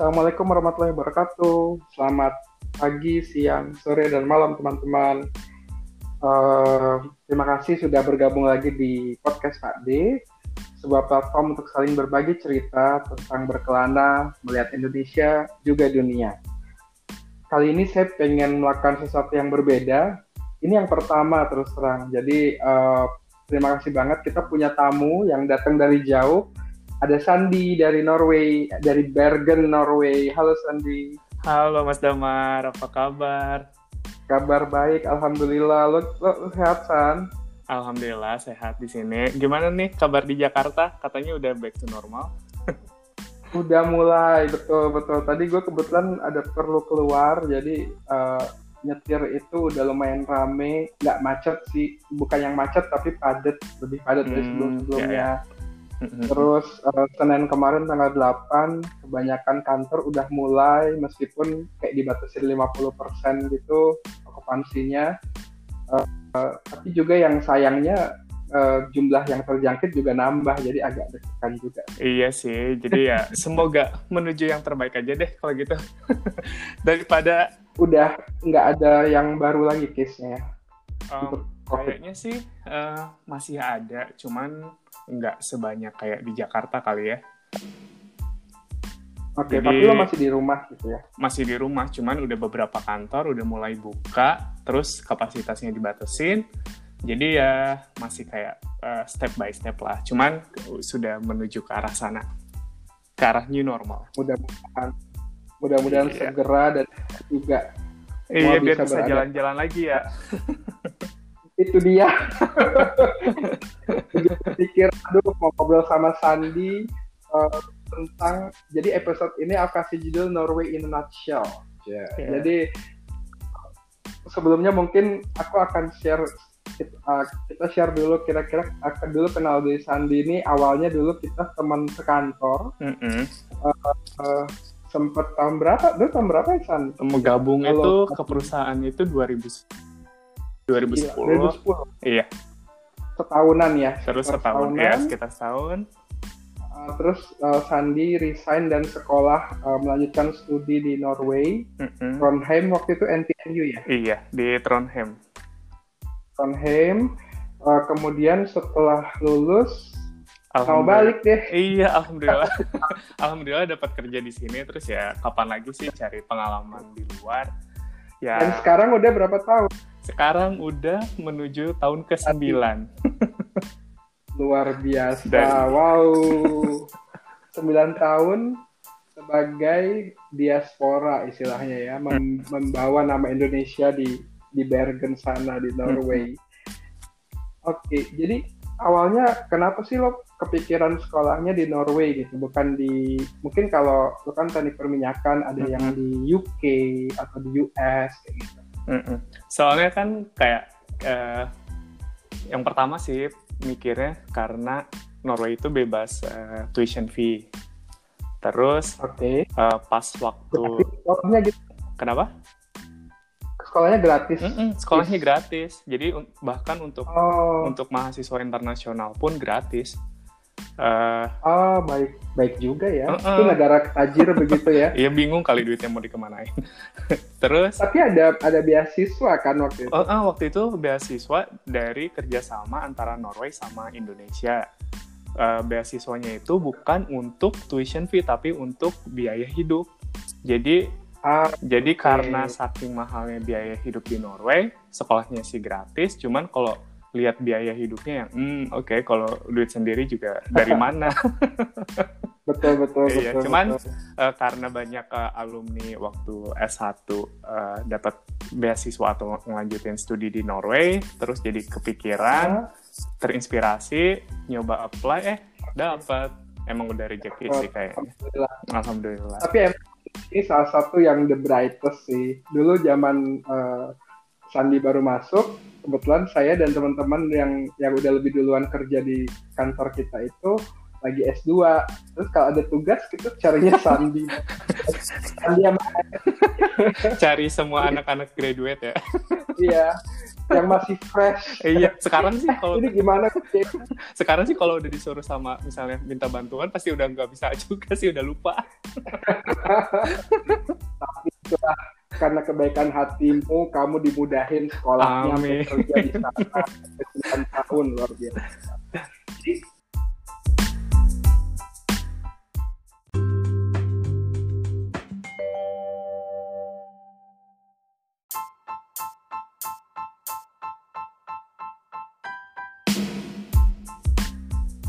Assalamualaikum warahmatullahi wabarakatuh. Selamat pagi, siang, sore, dan malam teman-teman. Uh, terima kasih sudah bergabung lagi di podcast Pak D, sebuah platform untuk saling berbagi cerita tentang berkelana, melihat Indonesia, juga dunia. Kali ini saya pengen melakukan sesuatu yang berbeda. Ini yang pertama terus terang. Jadi uh, terima kasih banget kita punya tamu yang datang dari jauh ada Sandi dari Norway, dari Bergen, Norway. Halo Sandi. Halo Mas Damar, apa kabar? Kabar baik, alhamdulillah. Lo, lo sehat San? Alhamdulillah sehat di sini. Gimana nih kabar di Jakarta? Katanya udah back to normal. udah mulai, betul betul. Tadi gue kebetulan ada perlu keluar, jadi uh, nyetir itu udah lumayan rame, nggak macet sih, bukan yang macet tapi padat, lebih padat hmm, dari sebelum sebelumnya. Ya, ya Terus uh, Senin kemarin tanggal 8 kebanyakan kantor udah mulai meskipun kayak dibatasi 50% gitu okupansinya. Uh, uh, tapi juga yang sayangnya uh, jumlah yang terjangkit juga nambah jadi agak deg juga. Iya sih. Jadi ya semoga menuju yang terbaik aja deh kalau gitu. Daripada udah nggak ada yang baru lagi case-nya. Um, kayaknya sih uh, masih ada, cuman nggak sebanyak kayak di Jakarta kali ya. Oke, Jadi, tapi lo masih di rumah gitu ya? Masih di rumah, cuman udah beberapa kantor udah mulai buka, terus kapasitasnya dibatasin. Jadi ya masih kayak uh, step by step lah. Cuman sudah menuju ke arah sana, ke arah new normal. Mudah-mudahan, mudah-mudahan iya. segera dan juga. Iya, biar bisa jalan-jalan lagi ya. itu dia pikir aduh mau ngobrol sama Sandi uh, tentang jadi episode ini aku kasih judul Norway in a nutshell yeah. yeah. jadi sebelumnya mungkin aku akan share kita, uh, kita share dulu kira-kira akan dulu kenal dari Sandi ini awalnya dulu kita teman sekantor mm -hmm. uh, uh, sempat tahun berapa dulu tahun berapa ya San? Gabung itu ke perusahaan itu 2000 2010. 2010. Iya. Setahunan ya. Terus setahun ya, sekitar setahun. Uh, terus uh, Sandi resign dan sekolah uh, melanjutkan studi di Norway, mm-hmm. Trondheim waktu itu NTNU ya? Iya di Trondheim. Trondheim. Uh, kemudian setelah lulus mau balik deh. Iya, alhamdulillah. alhamdulillah dapat kerja di sini terus ya kapan lagi sih cari pengalaman di luar. Ya. Dan sekarang udah berapa tahun? Sekarang udah menuju tahun ke-9. Luar biasa. Dan... Wow. 9 tahun sebagai diaspora istilahnya ya, mem membawa nama Indonesia di di Bergen sana di Norway. Oke, okay, jadi awalnya kenapa sih lo kepikiran sekolahnya di Norway gitu, bukan di mungkin kalau lo kan teknik perminyakan ada yang di UK atau di US kayak gitu. Mm-mm. Soalnya kan kayak uh, yang pertama sih mikirnya karena Norway itu bebas uh, tuition fee. Terus okay. uh, pas waktu sekolahnya gitu. Kenapa? Sekolahnya gratis. Mm-mm, sekolahnya gratis. Jadi bahkan untuk oh. untuk mahasiswa internasional pun gratis. Uh, oh baik baik juga ya. Uh -uh. Itu negara tajir begitu ya? Iya bingung kali duitnya mau dikemanain. Terus. Tapi ada ada beasiswa kan waktu itu? Uh, uh, waktu itu beasiswa dari kerjasama antara Norway sama Indonesia. Uh, beasiswanya itu bukan untuk tuition fee tapi untuk biaya hidup. Jadi Ah, jadi okay. karena saking mahalnya biaya hidup di Norway, sekolahnya sih gratis. Cuman kalau lihat biaya hidupnya yang hmm oke okay, kalau duit sendiri juga dari mana? Betul betul iya betul, cuman betul. Uh, karena banyak uh, alumni waktu S1 uh, eh, dapat beasiswa atau ngelanjutin studi di Norway terus jadi kepikiran terinspirasi nyoba apply eh dapat emang udah rezeki oh, sih kayaknya. Alhamdulillah. alhamdulillah tapi emang ini salah satu yang the brightest sih. Dulu zaman uh, Sandi baru masuk kebetulan saya dan teman-teman yang yang udah lebih duluan kerja di kantor kita itu lagi S2 terus kalau ada tugas kita carinya Sandi Sandi cari semua anak-anak graduate ya iya yang masih fresh. iya, sekarang sih kalau Ini gimana? sekarang sih kalau udah disuruh sama misalnya minta bantuan pasti udah nggak bisa juga sih udah lupa. Tapi itulah karena kebaikan hatimu, kamu dimudahin sekolahnya Amin. kerja di sana. 9 tahun luar biasa.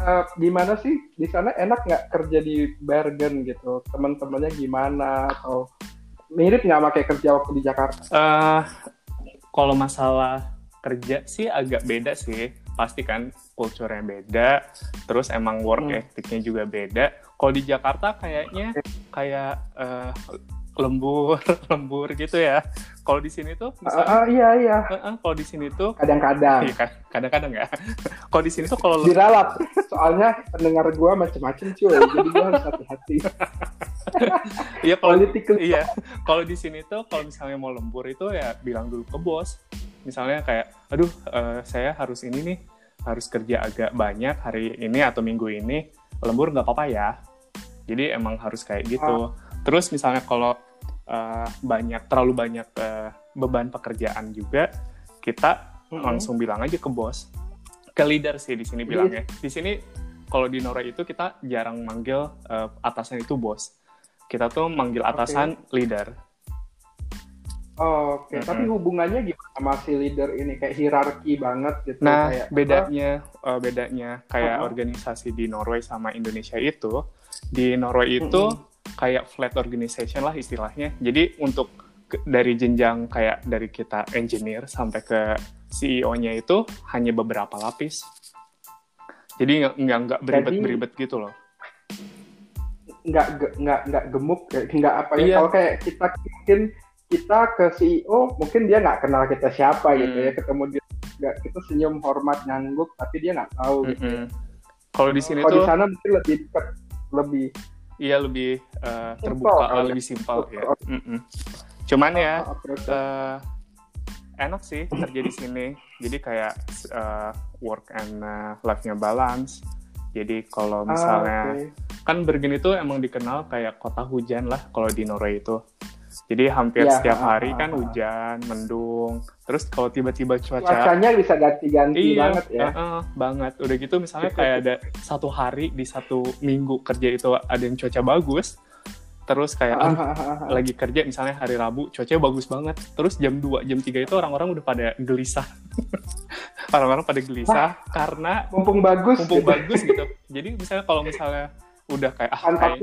Eh, gimana sih di sana enak nggak kerja di Bergen gitu teman-temannya gimana atau mirip nggak pakai kerja waktu di Jakarta eh kalau masalah kerja sih agak beda sih. Pasti kan culture-nya beda, terus emang work Hmm. ethic-nya juga beda. Kalau di Jakarta kayaknya kayak eh, lembur, lembur gitu ya. Kalau di sini tuh Ah, misalnya ah, iya iya. Eh, eh, kalau di sini tuh kadang-kadang. Iya, kad- kadang-kadang ya. kalau di sini tuh kalau diralat. Soalnya pendengar gua macem-macem cuy. Jadi gua harus hati-hati. Iya kalau iya. Kalau di sini tuh kalau misalnya mau lembur itu ya bilang dulu ke bos. Misalnya kayak aduh eh, saya harus ini nih. Harus kerja agak banyak hari ini atau minggu ini. Lembur nggak apa-apa ya. Jadi emang harus kayak gitu terus misalnya kalau eh, banyak terlalu banyak eh, beban pekerjaan juga kita Mm-mm. langsung bilang aja ke bos ke leader sih di sini Jadi- bilangnya di sini kalau di Norway itu kita jarang manggil eh, atasan itu bos kita tuh manggil atasan leader Oh, Oke, Mm-mm. tapi hubungannya gimana sama si leader ini kayak hierarki banget gitu nah kayak apa? bedanya eh, bedanya kayak Uh-uh. organisasi di Norway sama Indonesia itu di Norway itu kayak flat organization lah istilahnya jadi untuk dari jenjang kayak dari kita engineer sampai ke CEO-nya itu hanya beberapa lapis jadi nggak nggak nggak beribet beribet gitu loh nggak nggak nggak gemuk kayak nggak apa ya Iya. kalau kayak kita mungkin kita ke CEO mungkin dia nggak kenal kita siapa gitu Hmm. ya ketemu dia nggak kita senyum hormat ngangguk tapi dia nggak tahu gitu. Mm-mm. Kalau di sini Kalau di sana mungkin lebih dekat lebih iya lebih eh, Simpel terbuka, kali ya. lebih simpel ya. Mm-mm. Cuman ya eh, enak sih kerja di sini. Jadi kayak eh, work and eh, life-nya balance. Jadi kalau Ah, misalnya oke. kan Bergen itu emang dikenal kayak kota hujan lah kalau di Norway itu. Jadi hampir Ya, setiap hari kan hujan, mendung. Terus kalau tiba-tiba cuaca cuacanya bisa ganti-ganti iya, banget ya uh-uh, banget. Udah gitu misalnya kayak ada satu hari di satu minggu kerja itu ada yang cuaca bagus, terus kayak Ah, ah, ah, lagi kerja misalnya hari Rabu cuacanya bagus banget, terus jam 2, jam 3 itu orang-orang udah pada gelisah. orang-orang pada gelisah karena mumpung bagus mumpung gitu. bagus gitu. Jadi misalnya kalau misalnya udah kayak ah kayak,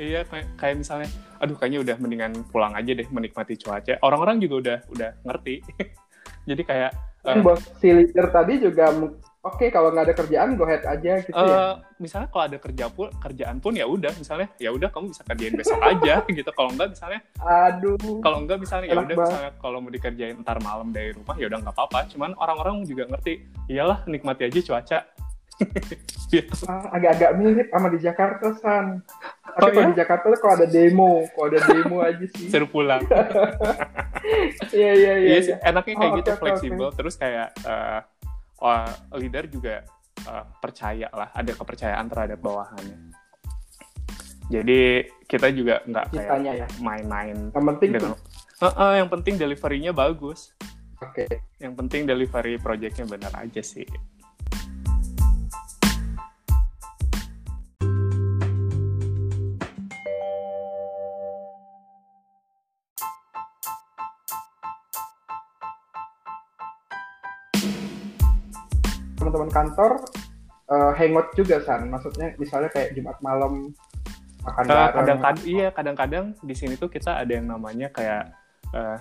iya kayak, kayak misalnya aduh kayaknya udah mendingan pulang aja deh menikmati cuaca. Orang-orang juga udah udah ngerti. Jadi kayak Kan bos si leader tadi juga oke kalau nggak ada kerjaan go ahead aja gitu ya. Eh, misalnya kalau ada kerja pun kerjaan pun ya udah misalnya ya udah kamu bisa kerjain besok aja gitu. Kalau enggak misalnya aduh. Kalau enggak misalnya ya udah misalnya kalau mau dikerjain ntar malam dari rumah ya udah nggak apa-apa. Cuman orang-orang juga ngerti iyalah nikmati aja cuaca agak-agak mirip sama di Jakarta san. Tapi Oh, kalau ya? di Jakarta tuh kalau ada demo kalau ada demo aja sih. Seru pulang. Iya iya iya iya sih enaknya kayak Oh, gitu oke, fleksibel. Terus kayak wah, leader juga eh, percaya lah ada kepercayaan terhadap bawahannya. Jadi kita juga nggak kayak ya. main-main yang penting tuh. Dengan Heeh, yang penting delivery-nya bagus. Oke. Yang penting delivery projectnya benar aja sih kantor eh, hangout juga san maksudnya misalnya kayak Jumat malam makan Eh, bareng kadang-kadang iya kadang-kadang di sini tuh kita ada yang namanya kayak eh,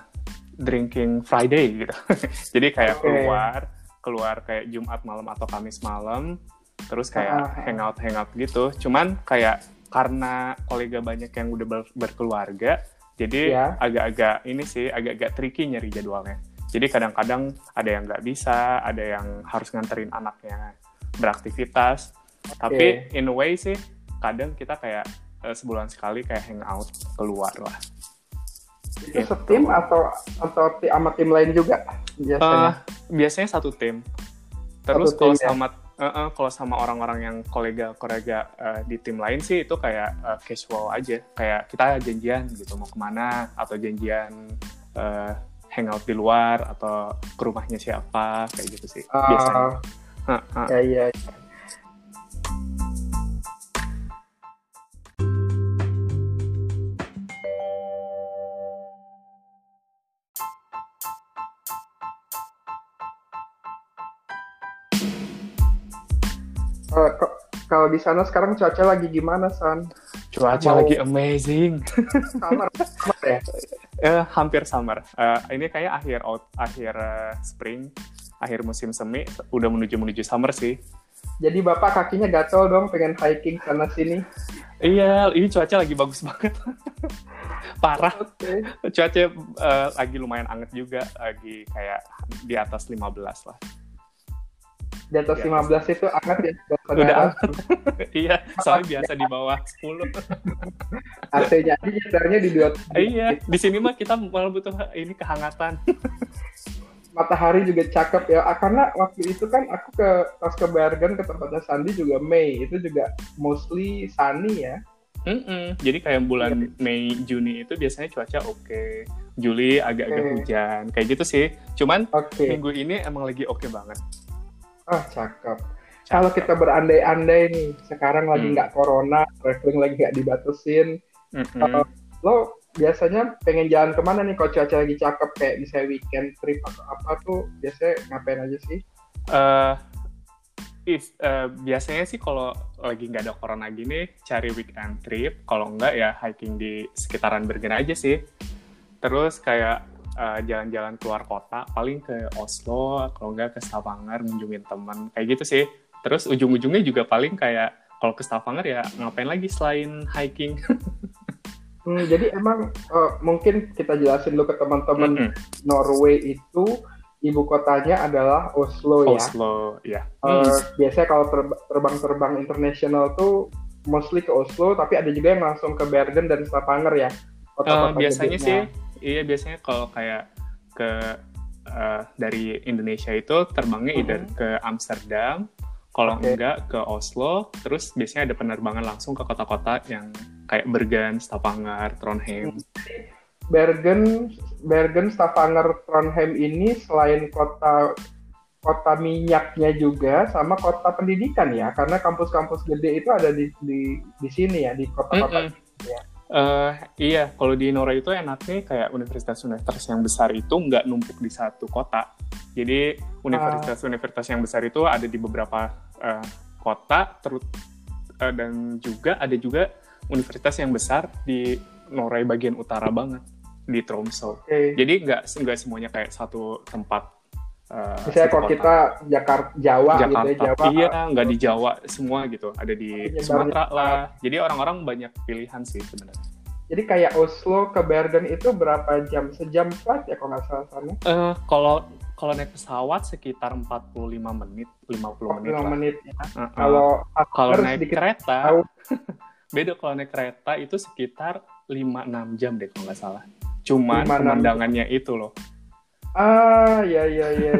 drinking Friday gitu jadi kayak Oke. keluar keluar kayak Jumat malam atau Kamis malam terus kayak ah. hangout hangout gitu cuman kayak karena kolega banyak yang udah ber- berkeluarga jadi Iya. agak-agak ini sih agak-agak tricky nyari jadwalnya jadi kadang-kadang ada yang nggak bisa ada yang harus nganterin anaknya beraktivitas tapi in a way sih kadang kita kayak eh, sebulan sekali kayak hangout keluar lah itu Gitu. setim atau atau sama tim lain juga biasanya Eh, biasanya satu tim. Terus Satu kalau tim, ya? sama eh, eh, kalau sama orang-orang yang kolega-kolega eh, di tim lain sih itu kayak eh, casual aja. Kayak kita janjian gitu mau ke mana atau janjian eh, hangout di luar atau ke rumahnya siapa kayak gitu sih biasanya. Ah, Hah, hah. ya iya. iya. Eh, kalau di sana sekarang cuaca lagi gimana, San? Cuaca Mau- lagi amazing. Summer, summer ya? Eh, hampir summer. Eh, ini kayak akhir out, akhir eh, spring, akhir musim semi, udah menuju menuju summer sih. Jadi bapak kakinya gatel dong pengen hiking sana sini. Iya, ini cuaca lagi bagus banget. Parah. Oke. Cuaca eh, lagi lumayan anget juga, lagi kayak di atas 15 lah. Di atas atas. 15 itu hangat ya. Iya. Udah anget. iya, soalnya biasa di bawah 10. AC-nya aja nyetarnya di dua. iya, di sini mah kita malah butuh ini kehangatan. Matahari juga cakep ya. Ah, karena waktu itu kan aku ke pas ke Bergen ke tempatnya Sandi juga Mei. Itu juga mostly sunny ya. Mm-mm. Jadi kayak bulan Mei, Juni itu biasanya cuaca oke. Juli agak-agak Oke. hujan. Kayak gitu sih. Cuman Oke. minggu ini emang lagi oke banget. Ah, cakep. Kalau kita berandai-andai nih, sekarang lagi Hmm. nggak corona, traveling lagi nggak dibatasin, Mm-mm. Uh, lo biasanya pengen jalan ke mana nih kalau cuaca lagi cakep kayak misalnya weekend trip atau apa tuh biasanya ngapain aja sih? Eh, if, eh, biasanya sih kalau lagi nggak ada corona gini cari weekend trip kalau nggak ya hiking di sekitaran Bergen aja sih terus kayak eh, jalan-jalan keluar kota paling ke Oslo kalau nggak ke Stavanger ngunjungin teman kayak gitu sih terus ujung-ujungnya juga paling kayak kalau ke Stavanger ya ngapain lagi selain hiking Hmm, jadi emang uh, mungkin kita jelasin dulu ke teman-teman Mm-mm. Norway itu ibu kotanya adalah Oslo ya. Oslo ya Uh, Hmm. biasanya kalau terb- terbang-terbang internasional tuh mostly ke Oslo, tapi ada juga yang langsung ke Bergen dan Stavanger ya. Eh, Kota-kota biasanya gedenya. sih, iya biasanya kalau kayak ke eh, dari Indonesia itu terbangnya Mhm. either ke Amsterdam, kalau Oke. enggak ke Oslo, terus biasanya ada penerbangan langsung ke kota-kota yang kayak Bergen, Stavanger, Trondheim. Bergen, Bergen, Stavanger, Trondheim ini selain kota kota minyaknya juga sama kota pendidikan ya, karena kampus-kampus gede itu ada di di, di sini ya di kota-kota. Mm-mm. Eh, iya, kalau di Norway itu enaknya kayak universitas-universitas yang besar itu nggak numpuk di satu kota. Jadi universitas-universitas yang besar itu ada di beberapa eh, kota, terus eh, dan juga ada juga universitas yang besar di Norway bagian utara banget di Tromsø. Oke. Jadi nggak nggak semuanya kayak satu tempat. Eh, Misalnya kalau kita Jakarta, Jawa gitu ya, Jakarta, Jawa. iya nggak di Jawa semua gitu, ada di Penyebarnya Sumatera lah. Jadi orang-orang banyak pilihan sih sebenarnya. Jadi kayak Oslo ke Bergen itu berapa jam? Sejam flight ya kalau nggak salah sana? Eh, kalau kalau naik pesawat sekitar 45 menit, 50 menit 45 lah. menit ya. Uh-uh. Kalau kalau after naik sedikit kereta, beda kalau naik kereta itu sekitar 5-6 jam deh kalau nggak salah. Cuman 5-6 pemandangannya itu loh. Ah, ya ya ya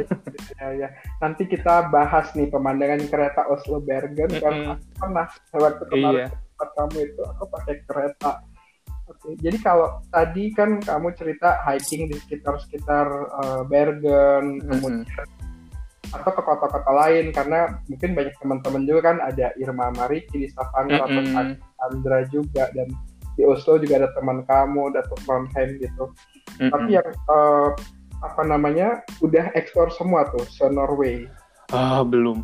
ya ya. Nanti kita bahas nih pemandangan kereta Oslo Bergen karena Mm-mm. aku pernah waktu kemarin Iya. kamu itu aku pakai kereta. Oke, jadi kalau tadi kan kamu cerita hiking di sekitar-sekitar eh, Bergen, kemudian atau ke kota-kota lain karena mungkin banyak teman-teman juga kan ada Irma Mariki di Stavanger atau Mm-mm. Sandra juga dan di Oslo juga ada teman kamu, ada Trondheim gitu. Mm-mm. Tapi yang eh, apa namanya udah ekspor semua tuh se Norway. Ah, belum.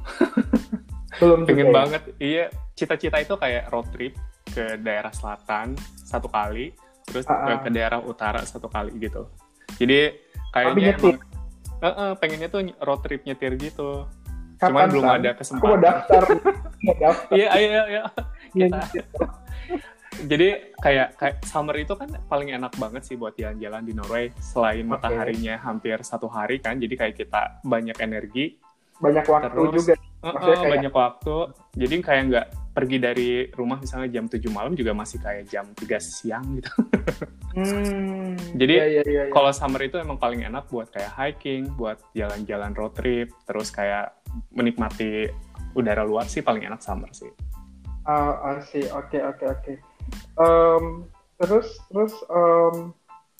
Belum Pengen juga ya? banget. Iya, cita-cita itu kayak road trip ke daerah selatan satu kali, terus ke, ah. ke daerah utara satu kali gitu. Jadi kayaknya emang- Eh-eh, pengennya tuh road trip nyetir gitu. Kapan, Cuman belum ada Aku mau kesempatan. daftar. mau daftar. Iya, ayo, ayo. Kita. Jadi kayak kayak summer itu kan paling enak banget sih buat jalan-jalan di Norway. Selain Oke. mataharinya hampir satu hari kan, jadi kayak kita banyak energi, Banyak waktu Terus, juga. Eh-eh, Maksudnya kayak- banyak waktu. Jadi kayak nggak pergi dari rumah misalnya jam 7 malam juga masih kayak jam 3 siang gitu. Hmm, Jadi, iya, iya, iya, iya. Kalau summer itu emang paling enak buat kayak hiking, buat jalan-jalan road trip, terus kayak menikmati udara luar sih paling enak summer sih. Ah, I see. Oke, oke, oke. Em, terus, terus em,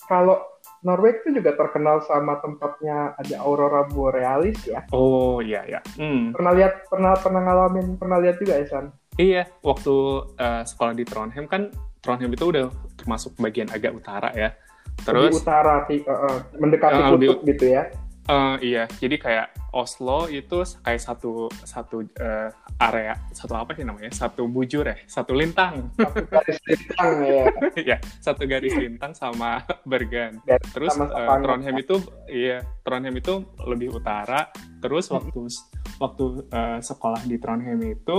kalau Norway itu juga terkenal sama tempatnya ada aurora borealis ya. Oh iya ya. Hmm. Pernah lihat, pernah pernah ngalamin, pernah lihat juga ya San? Iya, waktu eh, sekolah di Trondheim kan Trondheim itu udah termasuk bagian agak utara ya. Lebih Terus utara, ti- eh, eh, mendekati Ah, lebih- kutub gitu ya. Eh, iya, jadi kayak Oslo itu kayak satu satu eh, area satu apa sih namanya? Satu bujur ya, satu lintang. Satu garis lintang ya. ya, satu garis lintang sama Bergen. Dan Terus sama Stavanger. Trondheim itu iya, Trondheim itu lebih utara. Terus Hmm. waktu waktu eh, sekolah di Trondheim itu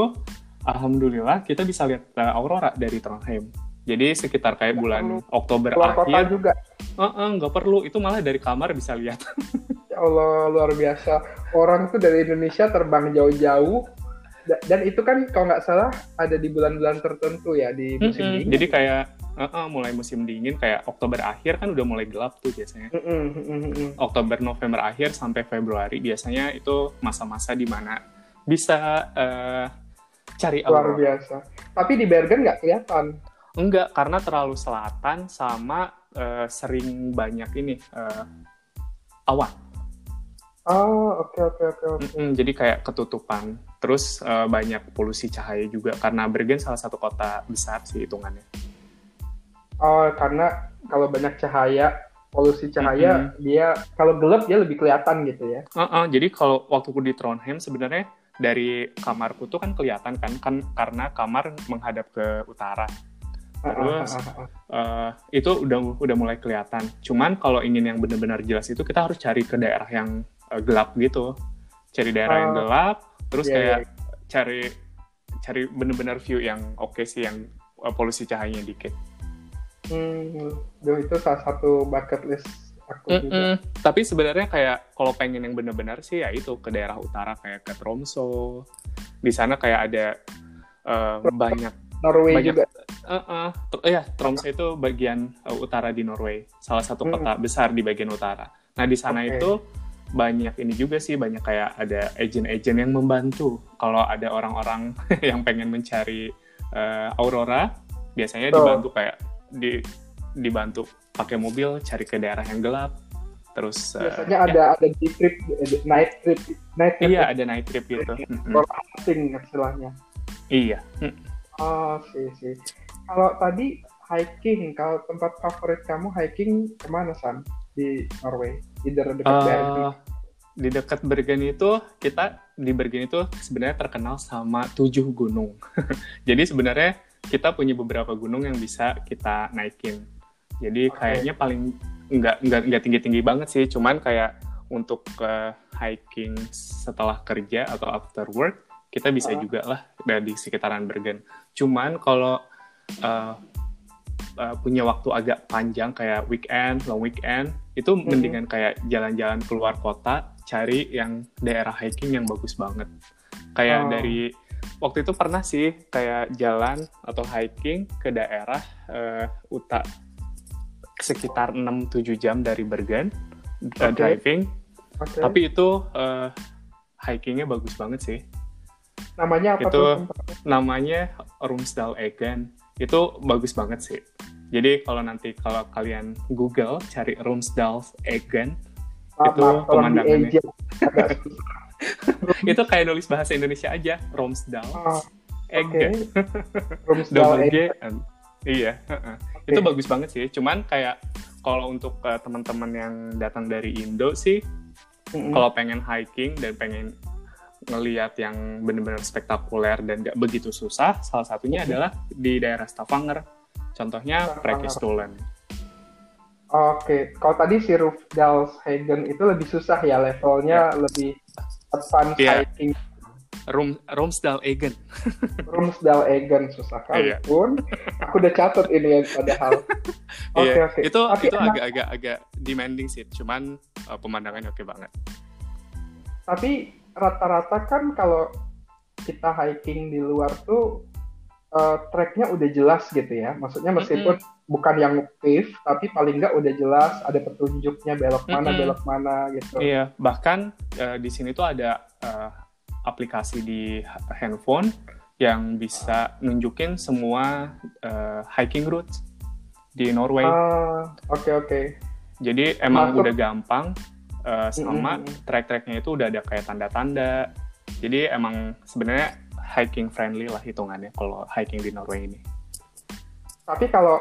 alhamdulillah kita bisa lihat eh, aurora dari Trondheim. Jadi sekitar kayak bulan Oktober keluar kota akhir, juga. eh, eh, nggak perlu. Itu malah dari kamar bisa lihat. Allah, luar biasa. Orang tuh dari Indonesia terbang jauh-jauh. Da- Dan itu kan kalau nggak salah ada di bulan-bulan tertentu ya di musim Mm-mm. dingin. Jadi kayak eh, eh, mulai musim dingin kayak Oktober akhir kan udah mulai gelap tuh biasanya. Mm-mm, mm-mm. Oktober November akhir sampai Februari biasanya itu masa-masa di mana bisa eh, cari Luar aurora. biasa. Tapi di Bergen nggak kelihatan. Enggak, karena terlalu selatan sama eh, sering banyak ini eh, awan. Oh, oke oke oke oke. Mm-mm, jadi kayak ketutupan. Terus eh, banyak polusi cahaya juga karena Bergen salah satu kota besar sih hitungannya. Oh, karena kalau banyak cahaya, polusi cahaya, dia kalau gelap dia lebih kelihatan gitu ya. Uh-uh, jadi kalau waktu di Trondheim sebenarnya dari kamarku tuh kan kelihatan kan kan karena kamar menghadap ke utara. Terus eh, itu udah udah mulai kelihatan. Cuman kalau ingin yang benar-benar jelas itu kita harus cari ke daerah yang eh, gelap gitu. Cari daerah yang Oh. gelap, terus Iya, kayak cari cari benar-benar view yang oke sih yang eh, polusi cahayanya dikit. Hmm, itu salah satu bucket list aku juga. Mm-mm. Tapi sebenarnya kayak kalau pengen yang benar-benar sih ya itu ke daerah utara kayak ke Tromso. Di sana kayak ada eh, banyak Norway Banyak. juga. Uh, uh, tr- iya, Tromsø itu bagian uh, utara di Norway, salah satu Hmm. kota besar di bagian utara. Nah di sana Oke. itu banyak ini juga sih, banyak kayak ada agent-agent yang membantu. Kalau ada orang-orang yang pengen mencari uh, aurora, biasanya Betul. dibantu kayak di dibantu pakai mobil cari ke daerah yang gelap. Terus uh, Biasanya ya, ada ada di trip, eh, night trip, night trip iya ada night trip gitu. Mm-mm. hunting istilahnya. Iya. Mm. Oh, sih sih. Kalau tadi hiking, kalau tempat favorit kamu hiking ke mana San di Norway? Either dekat Bergen. Eh, di dekat Bergen itu kita di Bergen itu sebenarnya terkenal sama tujuh gunung. Jadi sebenarnya kita punya beberapa gunung yang bisa kita naikin. Jadi Oke. kayaknya paling nggak nggak nggak tinggi tinggi banget sih, cuman kayak untuk ke hiking setelah kerja atau after work kita bisa Ah. juga lah dari sekitaran Bergen. Cuman kalau eh, eh, punya waktu agak panjang kayak weekend, long weekend, itu Mhm. mendingan kayak jalan-jalan keluar kota, cari yang daerah hiking yang bagus banget. Kayak Oh. dari waktu itu pernah sih kayak jalan atau hiking ke daerah eh, uta sekitar 6-7 jam dari Bergen eh, Oke. driving, Oke. tapi itu eh, hikingnya bagus banget sih Namanya apa itu- tuh? namanya Rumsdal Egen itu bagus banget sih jadi kalau nanti kalau kalian Google cari Egen Maaf, itu maaf, pemandangannya. itu kayak nulis bahasa Indonesia aja double G Egg. and- iya. Oke. itu bagus banget sih cuman kayak kalau untuk eh, teman-teman yang datang dari Indo sih Mm-mm. kalau pengen hiking dan pengen ngeliat yang benar-benar spektakuler dan gak begitu susah, salah satunya Mhm. adalah di daerah Stavanger. Contohnya Stavanger. Prekestolen. Oke, kalau tadi si Rufdalshagen itu lebih susah ya levelnya lebih advance Iya. hiking. Rum, Romsdal Egen. Rumsdalegen susah kali Iya. pun. Aku udah catat ini ya padahal. Oke Iya, oke. Itu Tapi itu agak-agak agak demanding sih, cuman uh, pemandangannya oke banget. Tapi rata-rata kan kalau kita hiking di luar tuh uh, tracknya udah jelas gitu ya. Maksudnya meskipun mm -hmm. bukan yang pave, tapi paling nggak udah jelas ada petunjuknya belok mana mm -hmm. belok mana gitu. Iya, bahkan uh, di sini tuh ada uh, aplikasi di handphone yang bisa nunjukin semua uh, hiking routes di Norway. Oke uh, oke. Okay, okay. Jadi emang Masuk. udah gampang uh, sama mm -hmm. track-tracknya itu udah ada kayak tanda-tanda. Jadi emang sebenarnya hiking friendly lah hitungannya kalau hiking di Norway ini. Tapi kalau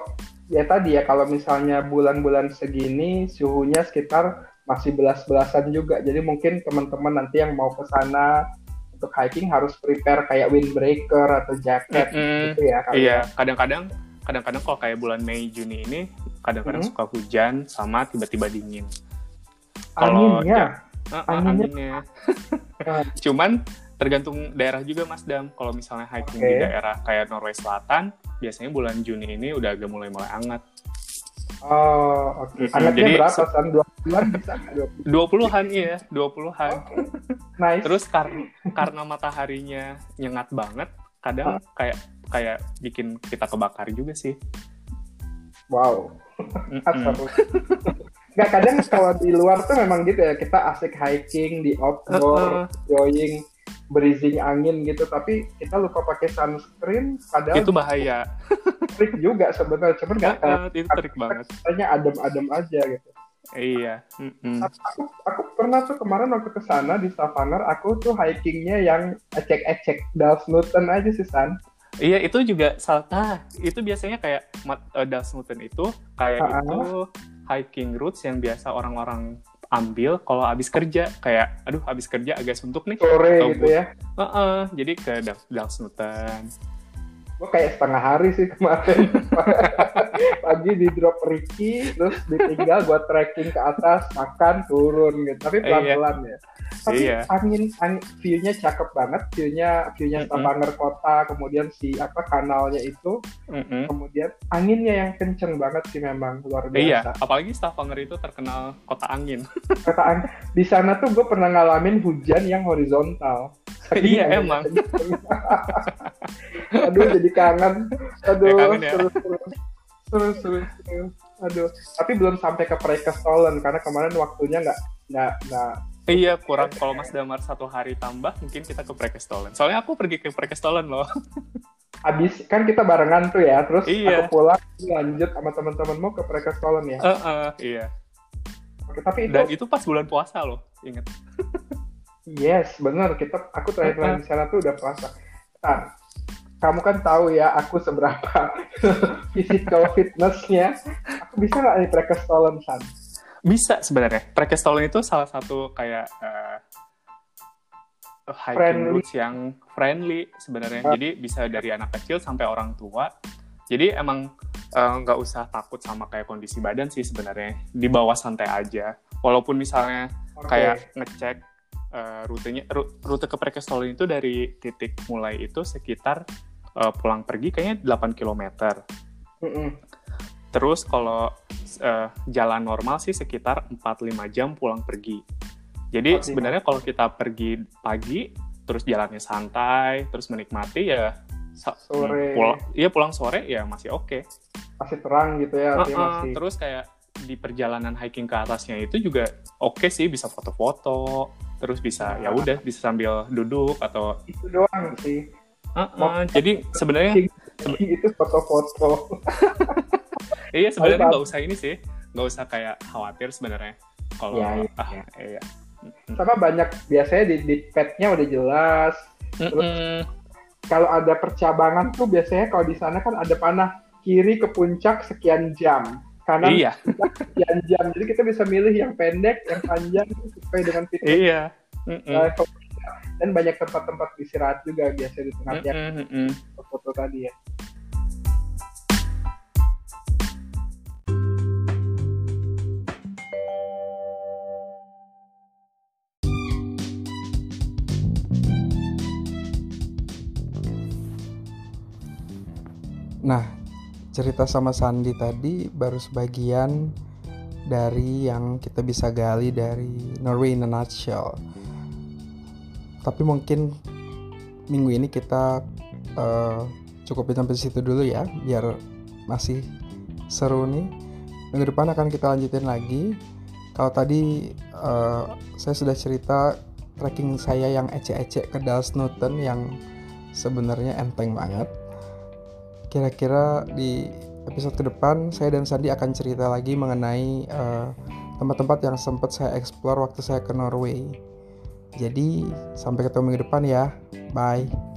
ya tadi ya kalau misalnya bulan-bulan segini suhunya sekitar masih belas-belasan juga. Jadi mungkin teman-teman nanti yang mau ke sana untuk hiking harus prepare kayak windbreaker atau jaket mm -hmm. gitu ya. Iya, kadang-kadang kadang-kadang kalau kayak bulan Mei Juni ini kadang-kadang mm -hmm. suka hujan sama tiba-tiba dingin. Kalau anginnya, ya, uh, uh, anginnya. anginnya. Cuman tergantung daerah juga Mas Dam. Kalau misalnya hiking okay. di daerah kayak Norway Selatan, biasanya bulan Juni ini udah agak mulai-mulai hangat. Oh, oke. Okay. Hangatnya Jadi, berapa? San? Dua puluhan bisa Dua puluhan iya, dua puluhan. Okay. Nice. Terus kar karena mataharinya nyengat banget, kadang huh? kayak kayak bikin kita kebakar juga sih. Wow. Mm -mm. Gak kadang kalau di luar tuh memang gitu ya kita asik hiking di outdoor, uh -uh. jogging berizing angin gitu tapi kita lupa pakai sunscreen padahal itu bahaya trik juga sebenarnya cuman nggak uh, itu trik banget katanya adem-adem aja gitu iya mm-hmm. aku aku pernah tuh kemarin waktu ke sana di Stavanger aku tuh hikingnya yang ecek-ecek Dalsnuten aja sih San Iya itu juga salah. Nah, itu biasanya kayak uh, Dalsnuten itu kayak uh-huh. itu hiking routes yang biasa orang-orang ambil kalau habis kerja kayak aduh habis kerja agak suntuk nih. Sore gitu ya. Uh -uh, jadi ke Dalsnutan gue kayak setengah hari sih kemarin pagi di drop Ricky terus ditinggal buat trekking ke atas makan turun gitu tapi pelan pelan iya. ya tapi iya. angin, angin view-nya cakep banget view-nya view-nya mm -hmm. kota kemudian si apa kanalnya itu mm -hmm. kemudian anginnya yang kenceng banget sih memang luar biasa iya apalagi Stavanger itu terkenal kota angin kota angin di sana tuh gue pernah ngalamin hujan yang horizontal iya emang aduh jadi kangen aduh ya, kangen ya? terus, terus terus terus aduh tapi belum sampai ke Prekestolen karena kemarin waktunya nggak nggak nggak Iya, kurang kalau Mas Damar satu hari tambah, mungkin kita ke Prekestolen. Soalnya aku pergi ke Prekestolen loh. Abis kan kita barengan tuh ya, terus iya. aku pulang lanjut sama teman-temanmu ke Prekestolen ya. Uh, uh, iya. Oke, tapi itu... Dan itu pas bulan puasa loh, inget. Yes, bener. Kita, aku terakhir uh, uh. di sana tuh udah puasa. Nah, kamu kan tahu ya aku seberapa physical fitnessnya. Aku bisa nggak nih Prekestolen, San? Bisa sebenarnya. Prekestolen itu salah satu kayak uh, hiking friendly. routes yang friendly sebenarnya. Uh. Jadi bisa dari anak kecil sampai orang tua. Jadi emang eh, nggak uh, usah takut sama kayak kondisi badan sih sebenarnya. Di bawah santai aja. Walaupun misalnya okay. kayak ngecek uh, rutenya rute ke Prekestolen itu dari titik mulai itu sekitar uh, pulang pergi kayaknya 8 km. Mm -mm. Terus kalau uh, jalan normal sih sekitar 4-5 jam pulang pergi. Jadi oh, sebenarnya kalau kita pergi pagi, terus jalannya santai, terus menikmati ya sore. Pulang, iya pulang sore ya masih oke. Okay. Masih terang gitu ya. Uh -uh, masih... Terus kayak di perjalanan hiking ke atasnya itu juga oke okay sih bisa foto-foto, terus bisa ya udah bisa sambil duduk atau itu doang sih Uh, uh, jadi sebenarnya itu foto-foto. iya sebenarnya nggak usah ini sih, nggak usah kayak khawatir sebenarnya. Kalau ya, iya. ah, iya. Sama banyak biasanya di, di petnya udah jelas. Terus mm -mm. kalau ada percabangan tuh biasanya kalau di sana kan ada panah kiri ke puncak sekian jam kanan iya. sekian jam. Jadi kita bisa milih yang pendek, yang panjang sesuai dengan fitur. Iya. Mm -mm. Dan banyak tempat-tempat istirahat juga biasa di tengahnya mm -hmm. foto tadi ya Nah, cerita sama Sandi tadi baru sebagian dari yang kita bisa gali dari Norway in a Nutshell. Tapi mungkin minggu ini kita uh, cukupin sampai situ dulu ya biar masih seru nih. Minggu depan akan kita lanjutin lagi. Kalau tadi uh, saya sudah cerita tracking saya yang ecek-ecek ke Dallas Newton yang sebenarnya enteng banget kira-kira di episode ke depan saya dan Sandi akan cerita lagi mengenai eh, tempat-tempat yang sempat saya explore waktu saya ke Norway. Jadi sampai ketemu minggu depan ya. Bye